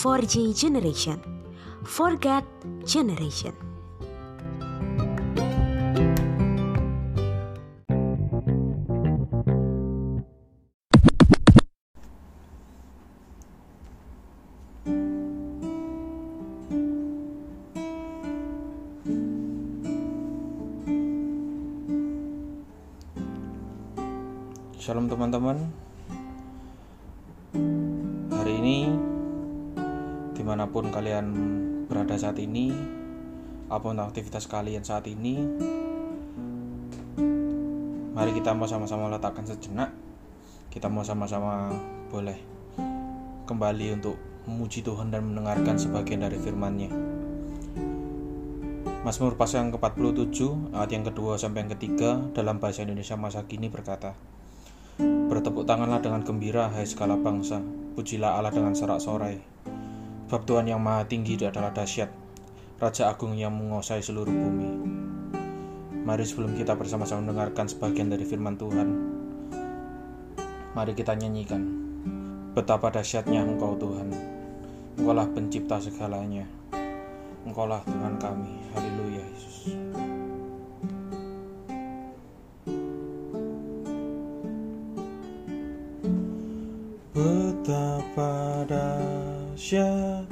4G generation. Forget generation. Shalom teman-teman kalian berada saat ini Apa pun aktivitas kalian saat ini Mari kita mau sama-sama letakkan sejenak Kita mau sama-sama boleh Kembali untuk memuji Tuhan dan mendengarkan sebagian dari firman-Nya Mazmur pasal yang ke-47 ayat yang kedua sampai yang ketiga dalam bahasa Indonesia masa kini berkata Bertepuk tanganlah dengan gembira, hai segala bangsa. Pujilah Allah dengan sorak-sorai. Bab Tuhan yang maha tinggi adalah dahsyat. Raja Agung yang menguasai seluruh bumi. Mari sebelum kita bersama-sama mendengarkan sebagian dari firman Tuhan, mari kita nyanyikan. Betapa dahsyatnya Engkau Tuhan. Engkaulah pencipta segalanya. Engkaulah Tuhan kami. Haleluya Yesus. Betapa dahsyat Engkau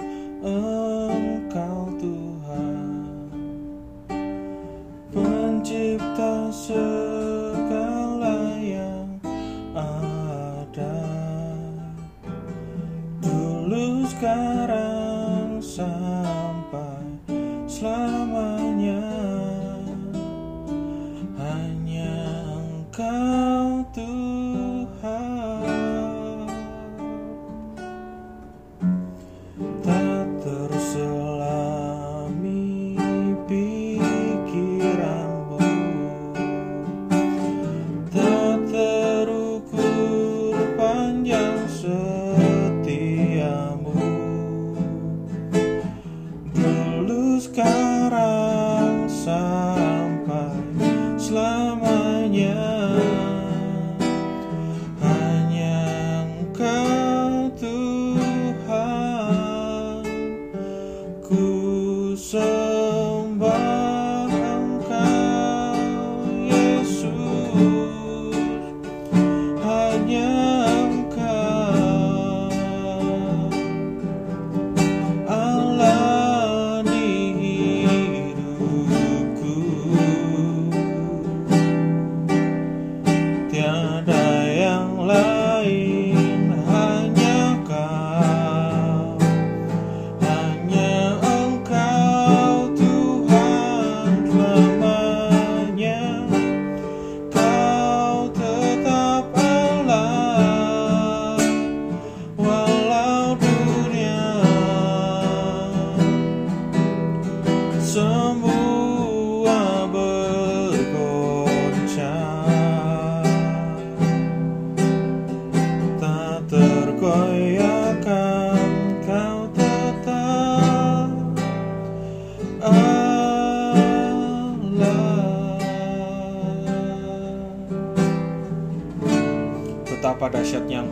Betapa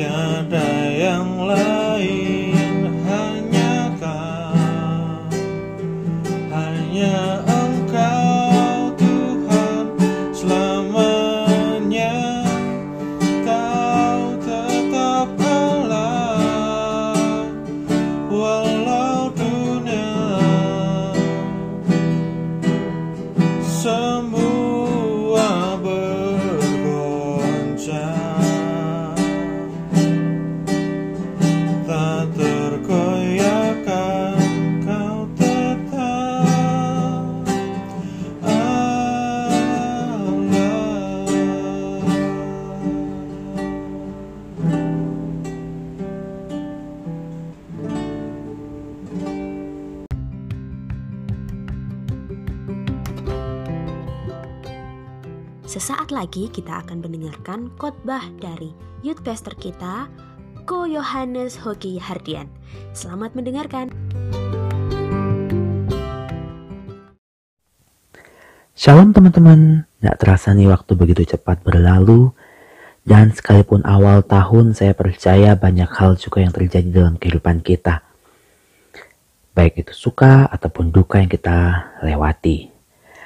tiada yang lain Sesaat lagi kita akan mendengarkan khotbah dari youth pastor kita, Ko Yohanes Hoki Hardian. Selamat mendengarkan. Shalom teman-teman, gak terasa nih waktu begitu cepat berlalu dan sekalipun awal tahun saya percaya banyak hal juga yang terjadi dalam kehidupan kita. Baik itu suka ataupun duka yang kita lewati.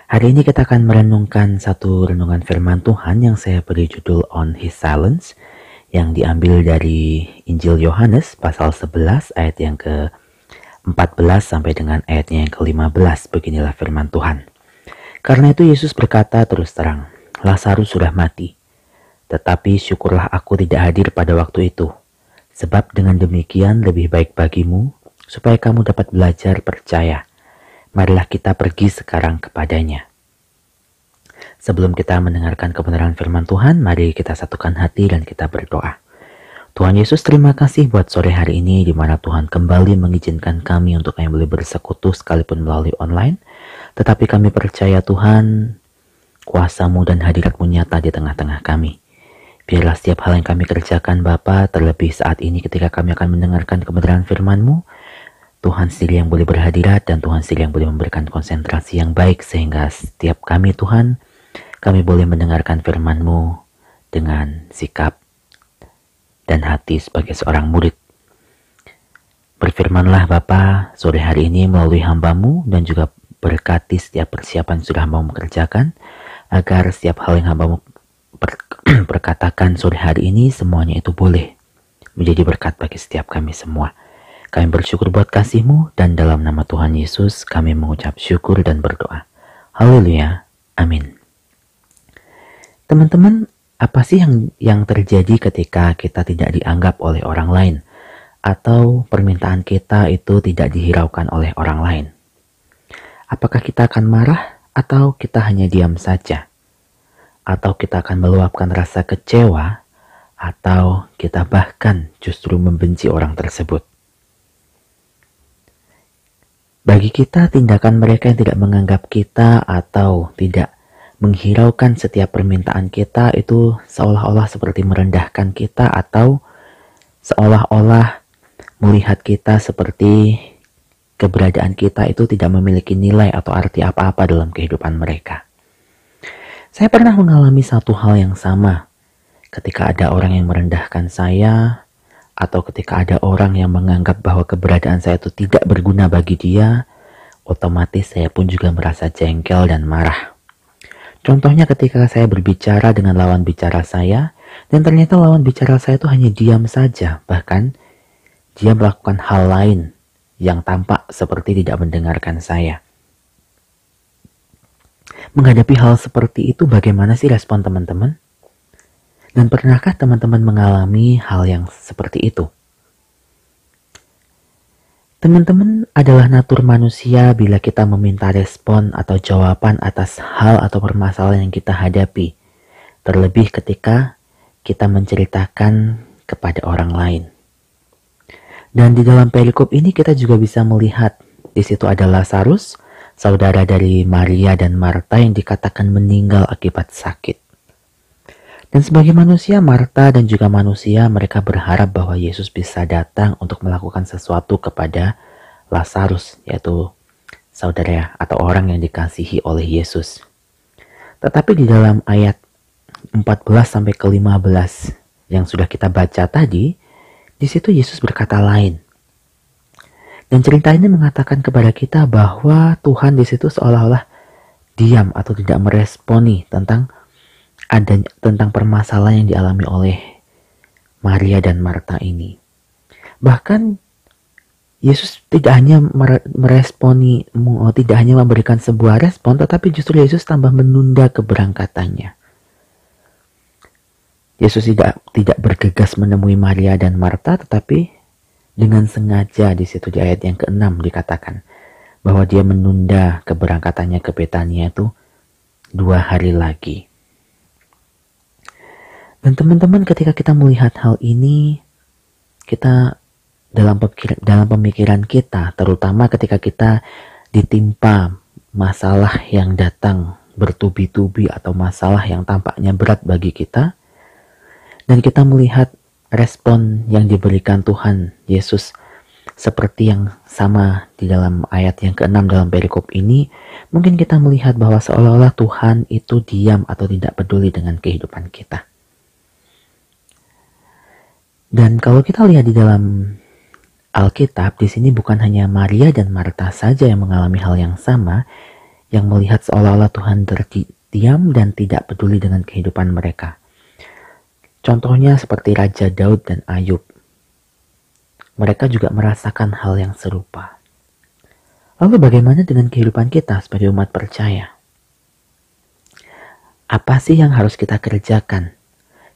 Hari ini kita akan merenungkan satu renungan firman Tuhan yang saya beri judul On His Silence yang diambil dari Injil Yohanes pasal 11 ayat yang ke 14 sampai dengan ayatnya yang ke-15. Beginilah firman Tuhan. Karena itu Yesus berkata terus terang, Lazarus sudah mati. Tetapi syukurlah aku tidak hadir pada waktu itu. Sebab dengan demikian lebih baik bagimu, supaya kamu dapat belajar percaya. Marilah kita pergi sekarang kepadanya. Sebelum kita mendengarkan kebenaran firman Tuhan, mari kita satukan hati dan kita berdoa. Tuhan Yesus terima kasih buat sore hari ini di mana Tuhan kembali mengizinkan kami untuk kami boleh bersekutu sekalipun melalui online. Tetapi kami percaya Tuhan, kuasamu dan hadiratmu nyata di tengah-tengah kami. Biarlah setiap hal yang kami kerjakan Bapa, terlebih saat ini ketika kami akan mendengarkan kebenaran firman-Mu, Tuhan sendiri yang boleh berhadirat dan Tuhan sendiri yang boleh memberikan konsentrasi yang baik sehingga setiap kami Tuhan, kami boleh mendengarkan firman-Mu dengan sikap dan hati sebagai seorang murid. Berfirmanlah Bapa sore hari ini melalui hambamu dan juga Berkati setiap persiapan sudah mau mengerjakan, agar setiap hal yang hambamu ber berkatakan sore hari ini semuanya itu boleh menjadi berkat bagi setiap kami semua. Kami bersyukur buat kasihmu dan dalam nama Tuhan Yesus kami mengucap syukur dan berdoa. Haleluya. Amin. Teman-teman, apa sih yang yang terjadi ketika kita tidak dianggap oleh orang lain atau permintaan kita itu tidak dihiraukan oleh orang lain? Apakah kita akan marah atau kita hanya diam saja? Atau kita akan meluapkan rasa kecewa atau kita bahkan justru membenci orang tersebut? Bagi kita, tindakan mereka yang tidak menganggap kita atau tidak menghiraukan setiap permintaan kita itu seolah-olah seperti merendahkan kita atau seolah-olah melihat kita seperti keberadaan kita itu tidak memiliki nilai atau arti apa-apa dalam kehidupan mereka. Saya pernah mengalami satu hal yang sama ketika ada orang yang merendahkan saya atau ketika ada orang yang menganggap bahwa keberadaan saya itu tidak berguna bagi dia, otomatis saya pun juga merasa jengkel dan marah. Contohnya ketika saya berbicara dengan lawan bicara saya, dan ternyata lawan bicara saya itu hanya diam saja, bahkan dia melakukan hal lain yang tampak seperti tidak mendengarkan saya. Menghadapi hal seperti itu bagaimana sih respon teman-teman? Dan pernahkah teman-teman mengalami hal yang seperti itu? Teman-teman adalah natur manusia bila kita meminta respon atau jawaban atas hal atau permasalahan yang kita hadapi, terlebih ketika kita menceritakan kepada orang lain. Dan di dalam perikop ini kita juga bisa melihat di situ ada Lazarus, saudara dari Maria dan Marta yang dikatakan meninggal akibat sakit. Dan sebagai manusia, Marta dan juga manusia mereka berharap bahwa Yesus bisa datang untuk melakukan sesuatu kepada Lazarus, yaitu saudara atau orang yang dikasihi oleh Yesus. Tetapi di dalam ayat 14 sampai ke 15 yang sudah kita baca tadi, di situ Yesus berkata lain. Dan cerita ini mengatakan kepada kita bahwa Tuhan di situ seolah-olah diam atau tidak meresponi tentang ada tentang permasalahan yang dialami oleh Maria dan Marta ini. Bahkan Yesus tidak hanya meresponi, tidak hanya memberikan sebuah respon, tetapi justru Yesus tambah menunda keberangkatannya. Yesus tidak tidak bergegas menemui Maria dan Marta, tetapi dengan sengaja di situ di ayat yang keenam dikatakan bahwa dia menunda keberangkatannya ke Betania itu dua hari lagi. Dan teman-teman ketika kita melihat hal ini, kita dalam pemikiran, dalam pemikiran kita, terutama ketika kita ditimpa masalah yang datang bertubi-tubi atau masalah yang tampaknya berat bagi kita, dan kita melihat respon yang diberikan Tuhan Yesus seperti yang sama di dalam ayat yang keenam dalam perikop ini, mungkin kita melihat bahwa seolah-olah Tuhan itu diam atau tidak peduli dengan kehidupan kita. Dan kalau kita lihat di dalam Alkitab, di sini bukan hanya Maria dan Marta saja yang mengalami hal yang sama, yang melihat seolah-olah Tuhan terdiam dan tidak peduli dengan kehidupan mereka. Contohnya seperti Raja Daud dan Ayub mereka juga merasakan hal yang serupa. Lalu bagaimana dengan kehidupan kita sebagai umat percaya? Apa sih yang harus kita kerjakan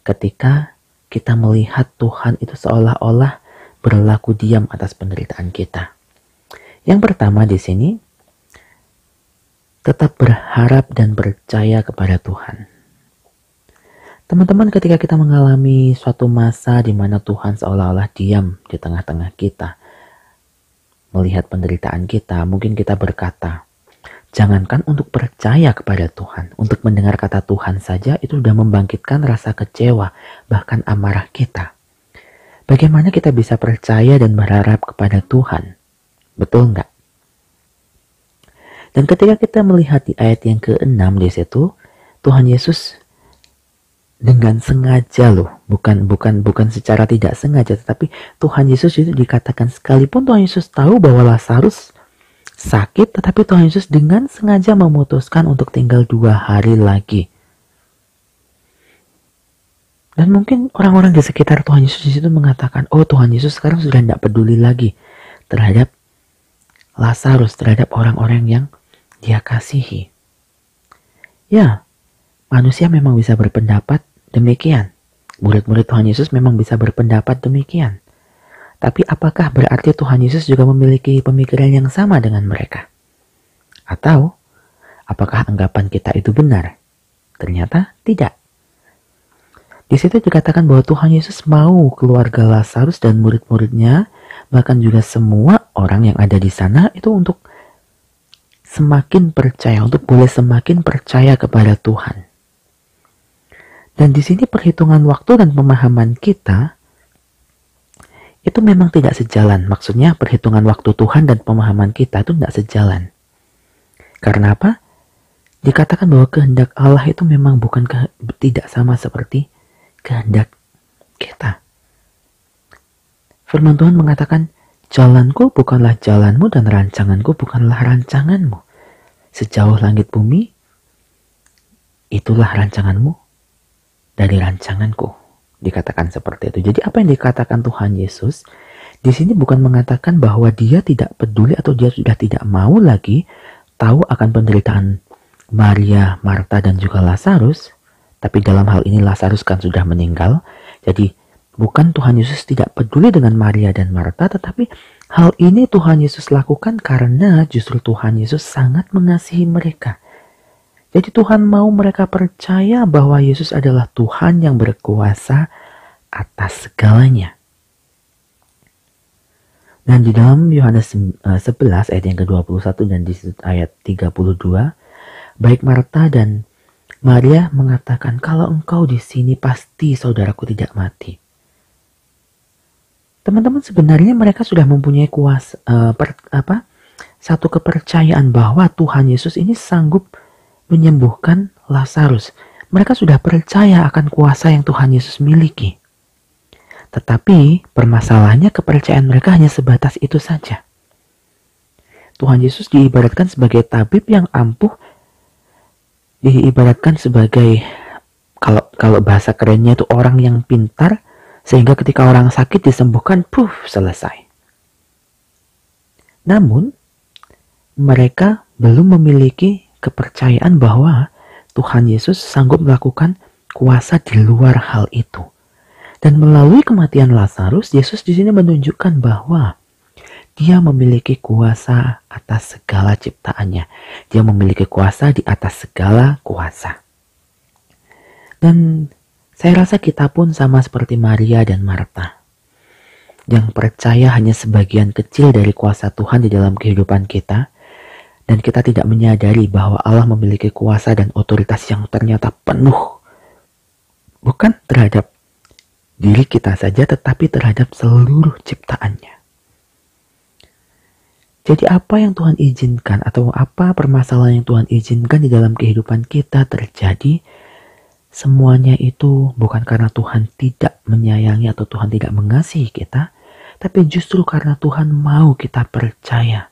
ketika kita melihat Tuhan itu seolah-olah berlaku diam atas penderitaan kita? Yang pertama di sini, tetap berharap dan percaya kepada Tuhan. Teman-teman, ketika kita mengalami suatu masa di mana Tuhan seolah-olah diam di tengah-tengah kita, melihat penderitaan kita, mungkin kita berkata, Jangankan untuk percaya kepada Tuhan, untuk mendengar kata Tuhan saja itu sudah membangkitkan rasa kecewa, bahkan amarah kita. Bagaimana kita bisa percaya dan berharap kepada Tuhan? Betul nggak? Dan ketika kita melihat di ayat yang ke-6 di situ, Tuhan Yesus dengan sengaja loh, bukan bukan bukan secara tidak sengaja, tetapi Tuhan Yesus itu dikatakan sekalipun Tuhan Yesus tahu bahwa Lazarus sakit, tetapi Tuhan Yesus dengan sengaja memutuskan untuk tinggal dua hari lagi. Dan mungkin orang-orang di sekitar Tuhan Yesus di mengatakan, oh Tuhan Yesus sekarang sudah tidak peduli lagi terhadap Lazarus, terhadap orang-orang yang dia kasihi. Ya, manusia memang bisa berpendapat demikian. Murid-murid Tuhan Yesus memang bisa berpendapat demikian. Tapi apakah berarti Tuhan Yesus juga memiliki pemikiran yang sama dengan mereka? Atau apakah anggapan kita itu benar? Ternyata tidak. Di situ dikatakan bahwa Tuhan Yesus mau keluarga Lazarus dan murid-muridnya, bahkan juga semua orang yang ada di sana itu untuk semakin percaya, untuk boleh semakin percaya kepada Tuhan. Dan di sini perhitungan waktu dan pemahaman kita itu memang tidak sejalan. Maksudnya perhitungan waktu Tuhan dan pemahaman kita itu tidak sejalan. Karena apa? Dikatakan bahwa kehendak Allah itu memang bukan ke, tidak sama seperti kehendak kita. Firman Tuhan mengatakan, Jalanku bukanlah jalanmu dan rancanganku bukanlah rancanganmu. Sejauh langit bumi, itulah rancanganmu dari rancanganku. Dikatakan seperti itu. Jadi apa yang dikatakan Tuhan Yesus di sini bukan mengatakan bahwa dia tidak peduli atau dia sudah tidak mau lagi tahu akan penderitaan Maria, Marta dan juga Lazarus. Tapi dalam hal ini Lazarus kan sudah meninggal. Jadi bukan Tuhan Yesus tidak peduli dengan Maria dan Marta, tetapi hal ini Tuhan Yesus lakukan karena justru Tuhan Yesus sangat mengasihi mereka. Jadi Tuhan mau mereka percaya bahwa Yesus adalah Tuhan yang berkuasa atas segalanya. Dan di dalam Yohanes 11 eh, ayat yang ke-21 dan di ayat 32, baik Marta dan Maria mengatakan kalau engkau di sini pasti saudaraku tidak mati. Teman-teman sebenarnya mereka sudah mempunyai kuasa uh, per, apa? satu kepercayaan bahwa Tuhan Yesus ini sanggup menyembuhkan Lazarus. Mereka sudah percaya akan kuasa yang Tuhan Yesus miliki. Tetapi permasalahannya kepercayaan mereka hanya sebatas itu saja. Tuhan Yesus diibaratkan sebagai tabib yang ampuh, diibaratkan sebagai kalau kalau bahasa kerennya itu orang yang pintar sehingga ketika orang sakit disembuhkan, puff, selesai. Namun, mereka belum memiliki kepercayaan bahwa Tuhan Yesus sanggup melakukan kuasa di luar hal itu. Dan melalui kematian Lazarus, Yesus di sini menunjukkan bahwa dia memiliki kuasa atas segala ciptaannya. Dia memiliki kuasa di atas segala kuasa. Dan saya rasa kita pun sama seperti Maria dan Marta. Yang percaya hanya sebagian kecil dari kuasa Tuhan di dalam kehidupan kita dan kita tidak menyadari bahwa Allah memiliki kuasa dan otoritas yang ternyata penuh bukan terhadap diri kita saja tetapi terhadap seluruh ciptaannya. Jadi apa yang Tuhan izinkan atau apa permasalahan yang Tuhan izinkan di dalam kehidupan kita terjadi semuanya itu bukan karena Tuhan tidak menyayangi atau Tuhan tidak mengasihi kita, tapi justru karena Tuhan mau kita percaya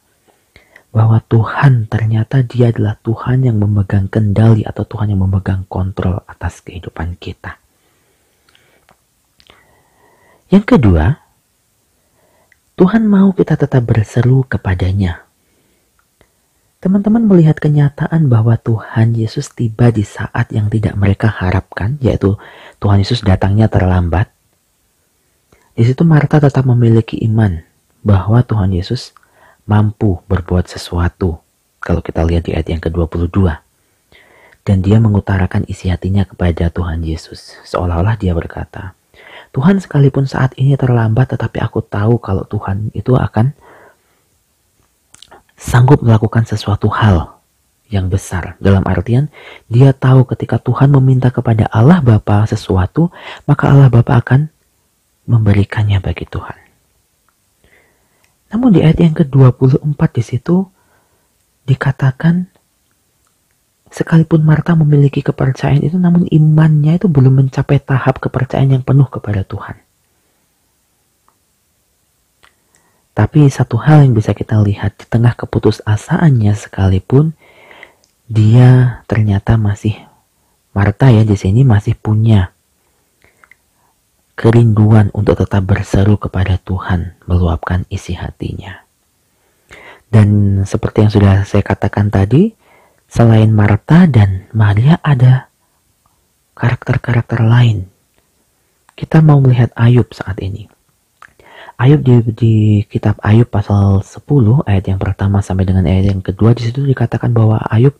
bahwa Tuhan ternyata dia adalah Tuhan yang memegang kendali atau Tuhan yang memegang kontrol atas kehidupan kita. Yang kedua, Tuhan mau kita tetap berseru kepadanya. Teman-teman melihat kenyataan bahwa Tuhan Yesus tiba di saat yang tidak mereka harapkan, yaitu Tuhan Yesus datangnya terlambat. Di situ Marta tetap memiliki iman bahwa Tuhan Yesus mampu berbuat sesuatu. Kalau kita lihat di ayat yang ke-22. Dan dia mengutarakan isi hatinya kepada Tuhan Yesus. Seolah-olah dia berkata, Tuhan sekalipun saat ini terlambat tetapi aku tahu kalau Tuhan itu akan sanggup melakukan sesuatu hal yang besar. Dalam artian dia tahu ketika Tuhan meminta kepada Allah Bapa sesuatu, maka Allah Bapa akan memberikannya bagi Tuhan. Namun di ayat yang ke-24 di situ dikatakan Sekalipun Marta memiliki kepercayaan itu, namun imannya itu belum mencapai tahap kepercayaan yang penuh kepada Tuhan. Tapi satu hal yang bisa kita lihat di tengah keputusasaannya sekalipun dia ternyata masih Marta ya di sini masih punya kerinduan untuk tetap berseru kepada Tuhan meluapkan isi hatinya. Dan seperti yang sudah saya katakan tadi, Selain Marta dan Maria ada karakter-karakter lain. Kita mau melihat Ayub saat ini. Ayub di, di kitab Ayub pasal 10 ayat yang pertama sampai dengan ayat yang kedua di situ dikatakan bahwa Ayub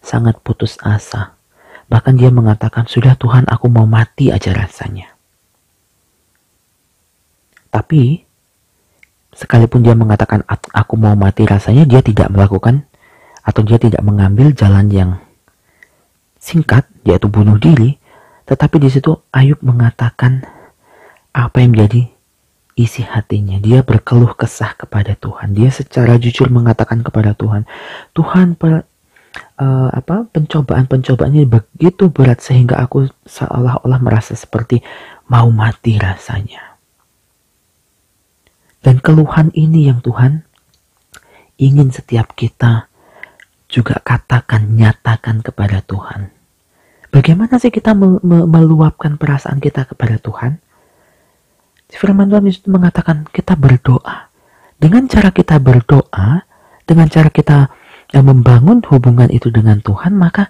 sangat putus asa. Bahkan dia mengatakan, sudah Tuhan aku mau mati aja rasanya. Tapi, sekalipun dia mengatakan aku mau mati rasanya, dia tidak melakukan atau dia tidak mengambil jalan yang singkat yaitu bunuh diri. Tetapi di situ Ayub mengatakan apa yang menjadi isi hatinya. Dia berkeluh kesah kepada Tuhan. Dia secara jujur mengatakan kepada Tuhan Tuhan per, uh, apa pencobaan-pencobaan ini begitu berat sehingga aku seolah-olah merasa seperti mau mati rasanya dan keluhan ini yang Tuhan ingin setiap kita juga katakan, nyatakan kepada Tuhan. Bagaimana sih kita meluapkan perasaan kita kepada Tuhan? Firman Tuhan itu mengatakan kita berdoa. Dengan cara kita berdoa, dengan cara kita yang membangun hubungan itu dengan Tuhan, maka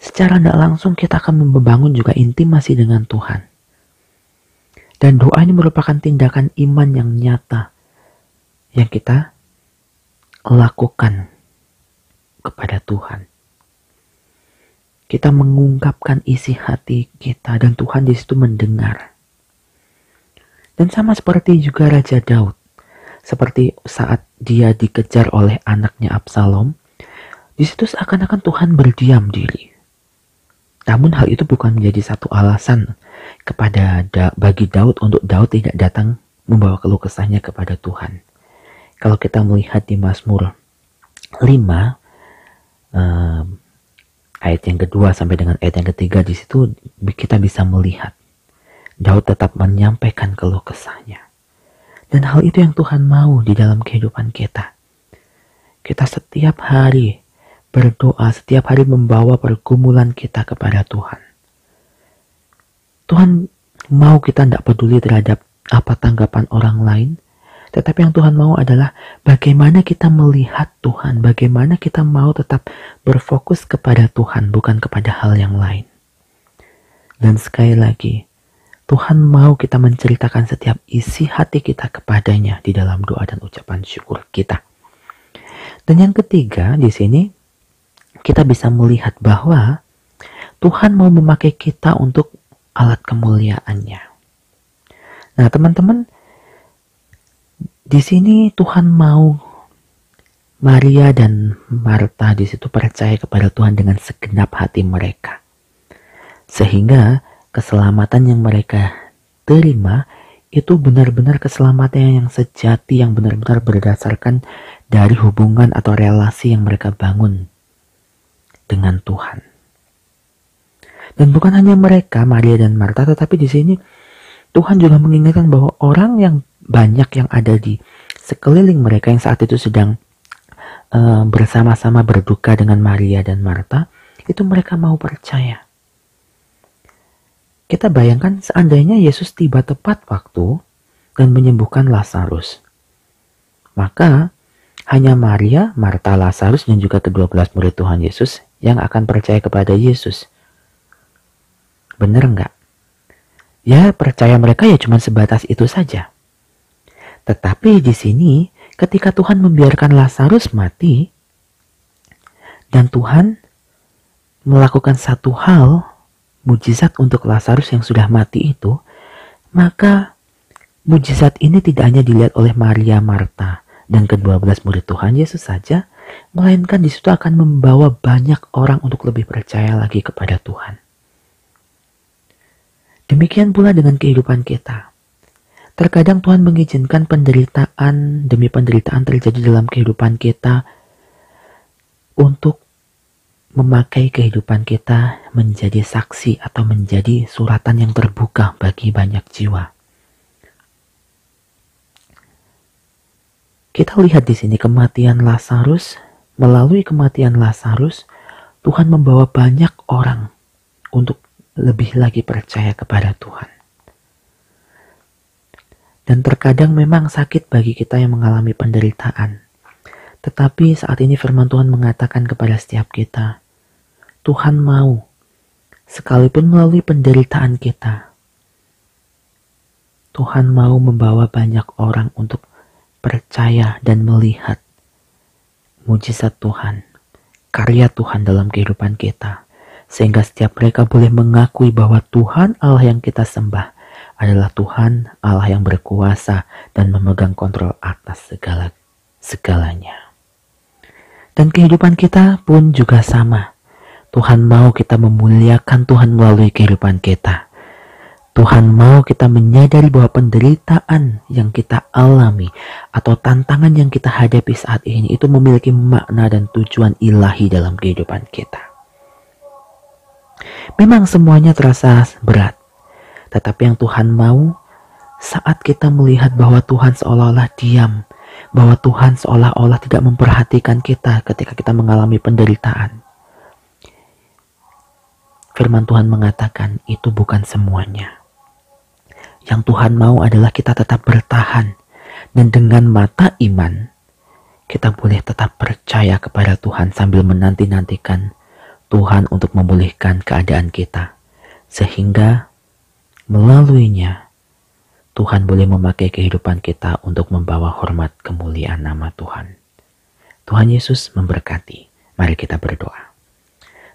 secara tidak langsung kita akan membangun juga intimasi dengan Tuhan. Dan doa ini merupakan tindakan iman yang nyata yang kita lakukan kepada Tuhan. Kita mengungkapkan isi hati kita dan Tuhan di situ mendengar. Dan sama seperti juga Raja Daud, seperti saat dia dikejar oleh anaknya Absalom, di situ seakan-akan Tuhan berdiam diri. Namun hal itu bukan menjadi satu alasan kepada da bagi Daud untuk Daud tidak datang membawa keluh kesahnya kepada Tuhan. Kalau kita melihat di Mazmur 5 um, ayat yang kedua sampai dengan ayat yang ketiga di situ kita bisa melihat Daud tetap menyampaikan keluh kesahnya. Dan hal itu yang Tuhan mau di dalam kehidupan kita. Kita setiap hari berdoa, setiap hari membawa pergumulan kita kepada Tuhan. Tuhan mau kita tidak peduli terhadap apa tanggapan orang lain, tetapi yang Tuhan mau adalah bagaimana kita melihat Tuhan, bagaimana kita mau tetap berfokus kepada Tuhan, bukan kepada hal yang lain. Dan sekali lagi, Tuhan mau kita menceritakan setiap isi hati kita kepadanya di dalam doa dan ucapan syukur kita. Dan yang ketiga di sini kita bisa melihat bahwa Tuhan mau memakai kita untuk alat kemuliaannya. Nah, teman-teman, di sini Tuhan mau Maria dan Marta di situ percaya kepada Tuhan dengan segenap hati mereka. Sehingga keselamatan yang mereka terima itu benar-benar keselamatan yang sejati yang benar-benar berdasarkan dari hubungan atau relasi yang mereka bangun dengan Tuhan. Dan bukan hanya mereka, Maria dan Marta, tetapi di sini Tuhan juga mengingatkan bahwa orang yang banyak yang ada di sekeliling mereka yang saat itu sedang uh, bersama-sama berduka dengan Maria dan Marta, itu mereka mau percaya. Kita bayangkan seandainya Yesus tiba tepat waktu dan menyembuhkan Lazarus. Maka hanya Maria, Marta, Lazarus, dan juga kedua belas murid Tuhan Yesus yang akan percaya kepada Yesus. Benar enggak? Ya percaya mereka ya cuma sebatas itu saja. Tetapi di sini ketika Tuhan membiarkan Lazarus mati dan Tuhan melakukan satu hal mujizat untuk Lazarus yang sudah mati itu, maka mujizat ini tidak hanya dilihat oleh Maria Marta dan kedua belas murid Tuhan Yesus saja, melainkan di situ akan membawa banyak orang untuk lebih percaya lagi kepada Tuhan. Demikian pula dengan kehidupan kita. Terkadang Tuhan mengizinkan penderitaan demi penderitaan terjadi dalam kehidupan kita untuk memakai kehidupan kita menjadi saksi atau menjadi suratan yang terbuka bagi banyak jiwa. Kita lihat di sini kematian Lazarus, melalui kematian Lazarus, Tuhan membawa banyak orang untuk lebih lagi percaya kepada Tuhan. Dan terkadang memang sakit bagi kita yang mengalami penderitaan. Tetapi saat ini firman Tuhan mengatakan kepada setiap kita, Tuhan mau, sekalipun melalui penderitaan kita, Tuhan mau membawa banyak orang untuk percaya dan melihat mujizat Tuhan, karya Tuhan dalam kehidupan kita, sehingga setiap mereka boleh mengakui bahwa Tuhan Allah yang kita sembah adalah Tuhan Allah yang berkuasa dan memegang kontrol atas segala segalanya. Dan kehidupan kita pun juga sama. Tuhan mau kita memuliakan Tuhan melalui kehidupan kita. Tuhan mau kita menyadari bahwa penderitaan yang kita alami atau tantangan yang kita hadapi saat ini itu memiliki makna dan tujuan ilahi dalam kehidupan kita. Memang semuanya terasa berat, tetapi yang Tuhan mau saat kita melihat bahwa Tuhan seolah-olah diam, bahwa Tuhan seolah-olah tidak memperhatikan kita ketika kita mengalami penderitaan. Firman Tuhan mengatakan itu bukan semuanya. Yang Tuhan mau adalah kita tetap bertahan dan dengan mata iman kita boleh tetap percaya kepada Tuhan sambil menanti-nantikan Tuhan untuk memulihkan keadaan kita. Sehingga Melaluinya, Tuhan boleh memakai kehidupan kita untuk membawa hormat kemuliaan nama Tuhan. Tuhan Yesus memberkati. Mari kita berdoa.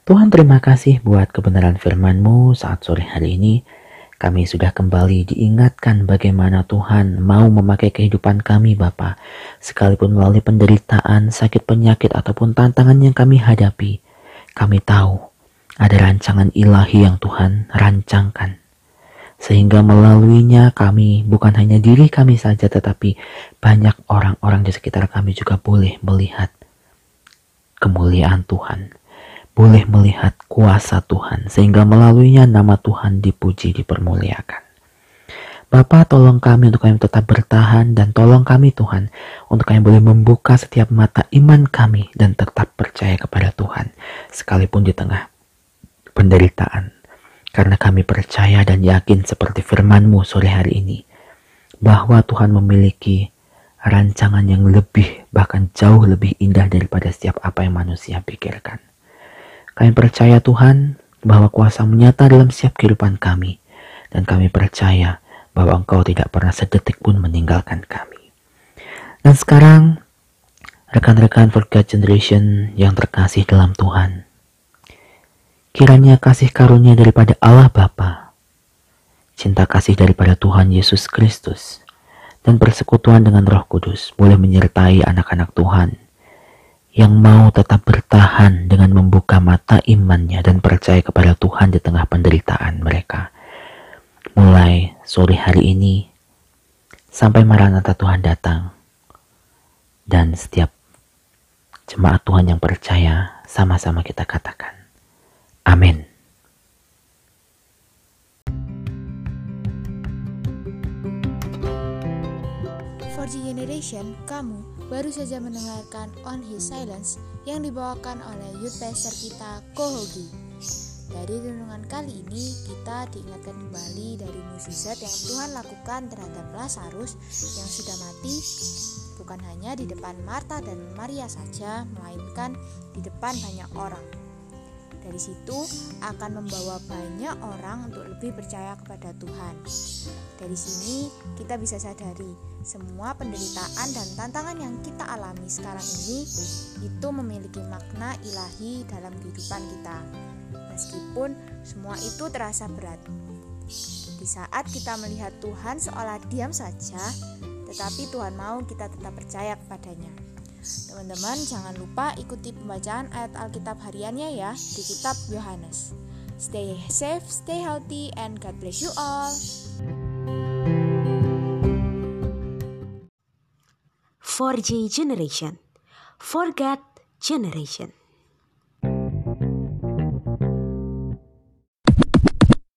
Tuhan terima kasih buat kebenaran firman-Mu saat sore hari ini. Kami sudah kembali diingatkan bagaimana Tuhan mau memakai kehidupan kami Bapa, sekalipun melalui penderitaan, sakit penyakit ataupun tantangan yang kami hadapi. Kami tahu ada rancangan ilahi yang Tuhan rancangkan sehingga melaluinya kami bukan hanya diri kami saja tetapi banyak orang-orang di sekitar kami juga boleh melihat kemuliaan Tuhan boleh melihat kuasa Tuhan sehingga melaluinya nama Tuhan dipuji dipermuliakan Bapa tolong kami untuk kami tetap bertahan dan tolong kami Tuhan untuk kami boleh membuka setiap mata iman kami dan tetap percaya kepada Tuhan sekalipun di tengah penderitaan karena kami percaya dan yakin seperti firman-Mu sore hari ini, bahwa Tuhan memiliki rancangan yang lebih, bahkan jauh lebih indah daripada setiap apa yang manusia pikirkan. Kami percaya Tuhan bahwa kuasa menyata dalam setiap kehidupan kami, dan kami percaya bahwa Engkau tidak pernah sedetik pun meninggalkan kami. Dan sekarang, rekan-rekan for God Generation yang terkasih dalam Tuhan, Kiranya kasih karunia daripada Allah Bapa, cinta kasih daripada Tuhan Yesus Kristus, dan persekutuan dengan Roh Kudus boleh menyertai anak-anak Tuhan yang mau tetap bertahan dengan membuka mata imannya dan percaya kepada Tuhan di tengah penderitaan mereka. Mulai sore hari ini sampai Maranatha Tuhan datang dan setiap jemaat Tuhan yang percaya sama-sama kita katakan amin. Generation, kamu baru saja mendengarkan On His Silence yang dibawakan oleh youth pastor kita Kohogi. Dari renungan kali ini, kita diingatkan kembali dari mukjizat yang Tuhan lakukan terhadap Lazarus yang sudah mati, bukan hanya di depan Marta dan Maria saja, melainkan di depan banyak orang. Dari situ akan membawa banyak orang untuk lebih percaya kepada Tuhan. Dari sini kita bisa sadari semua penderitaan dan tantangan yang kita alami sekarang ini itu memiliki makna ilahi dalam kehidupan kita. Meskipun semua itu terasa berat. Di saat kita melihat Tuhan seolah diam saja, tetapi Tuhan mau kita tetap percaya kepadanya. Teman-teman jangan lupa ikuti pembacaan ayat Alkitab hariannya ya di kitab Yohanes. Stay safe, stay healthy, and God bless you all. For J Generation, Forget Generation.